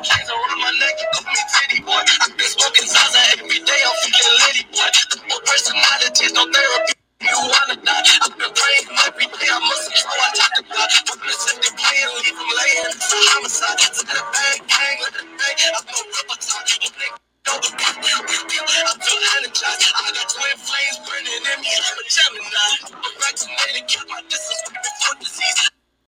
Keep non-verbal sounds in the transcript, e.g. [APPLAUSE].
Chains around my neck, call me titty boy. I've been smoking Zaza every day, I'm feeling litty boy. No personalities, no therapy. You wanna die? I've been praying every day. I must control. I talk to God. I've been set the play and leave him laying. It's a homicide. To a bang, bang, let it bang. I've no rubber time. [LAUGHS] I feel energized. I got twin flames burning in me. I'm a Gemini.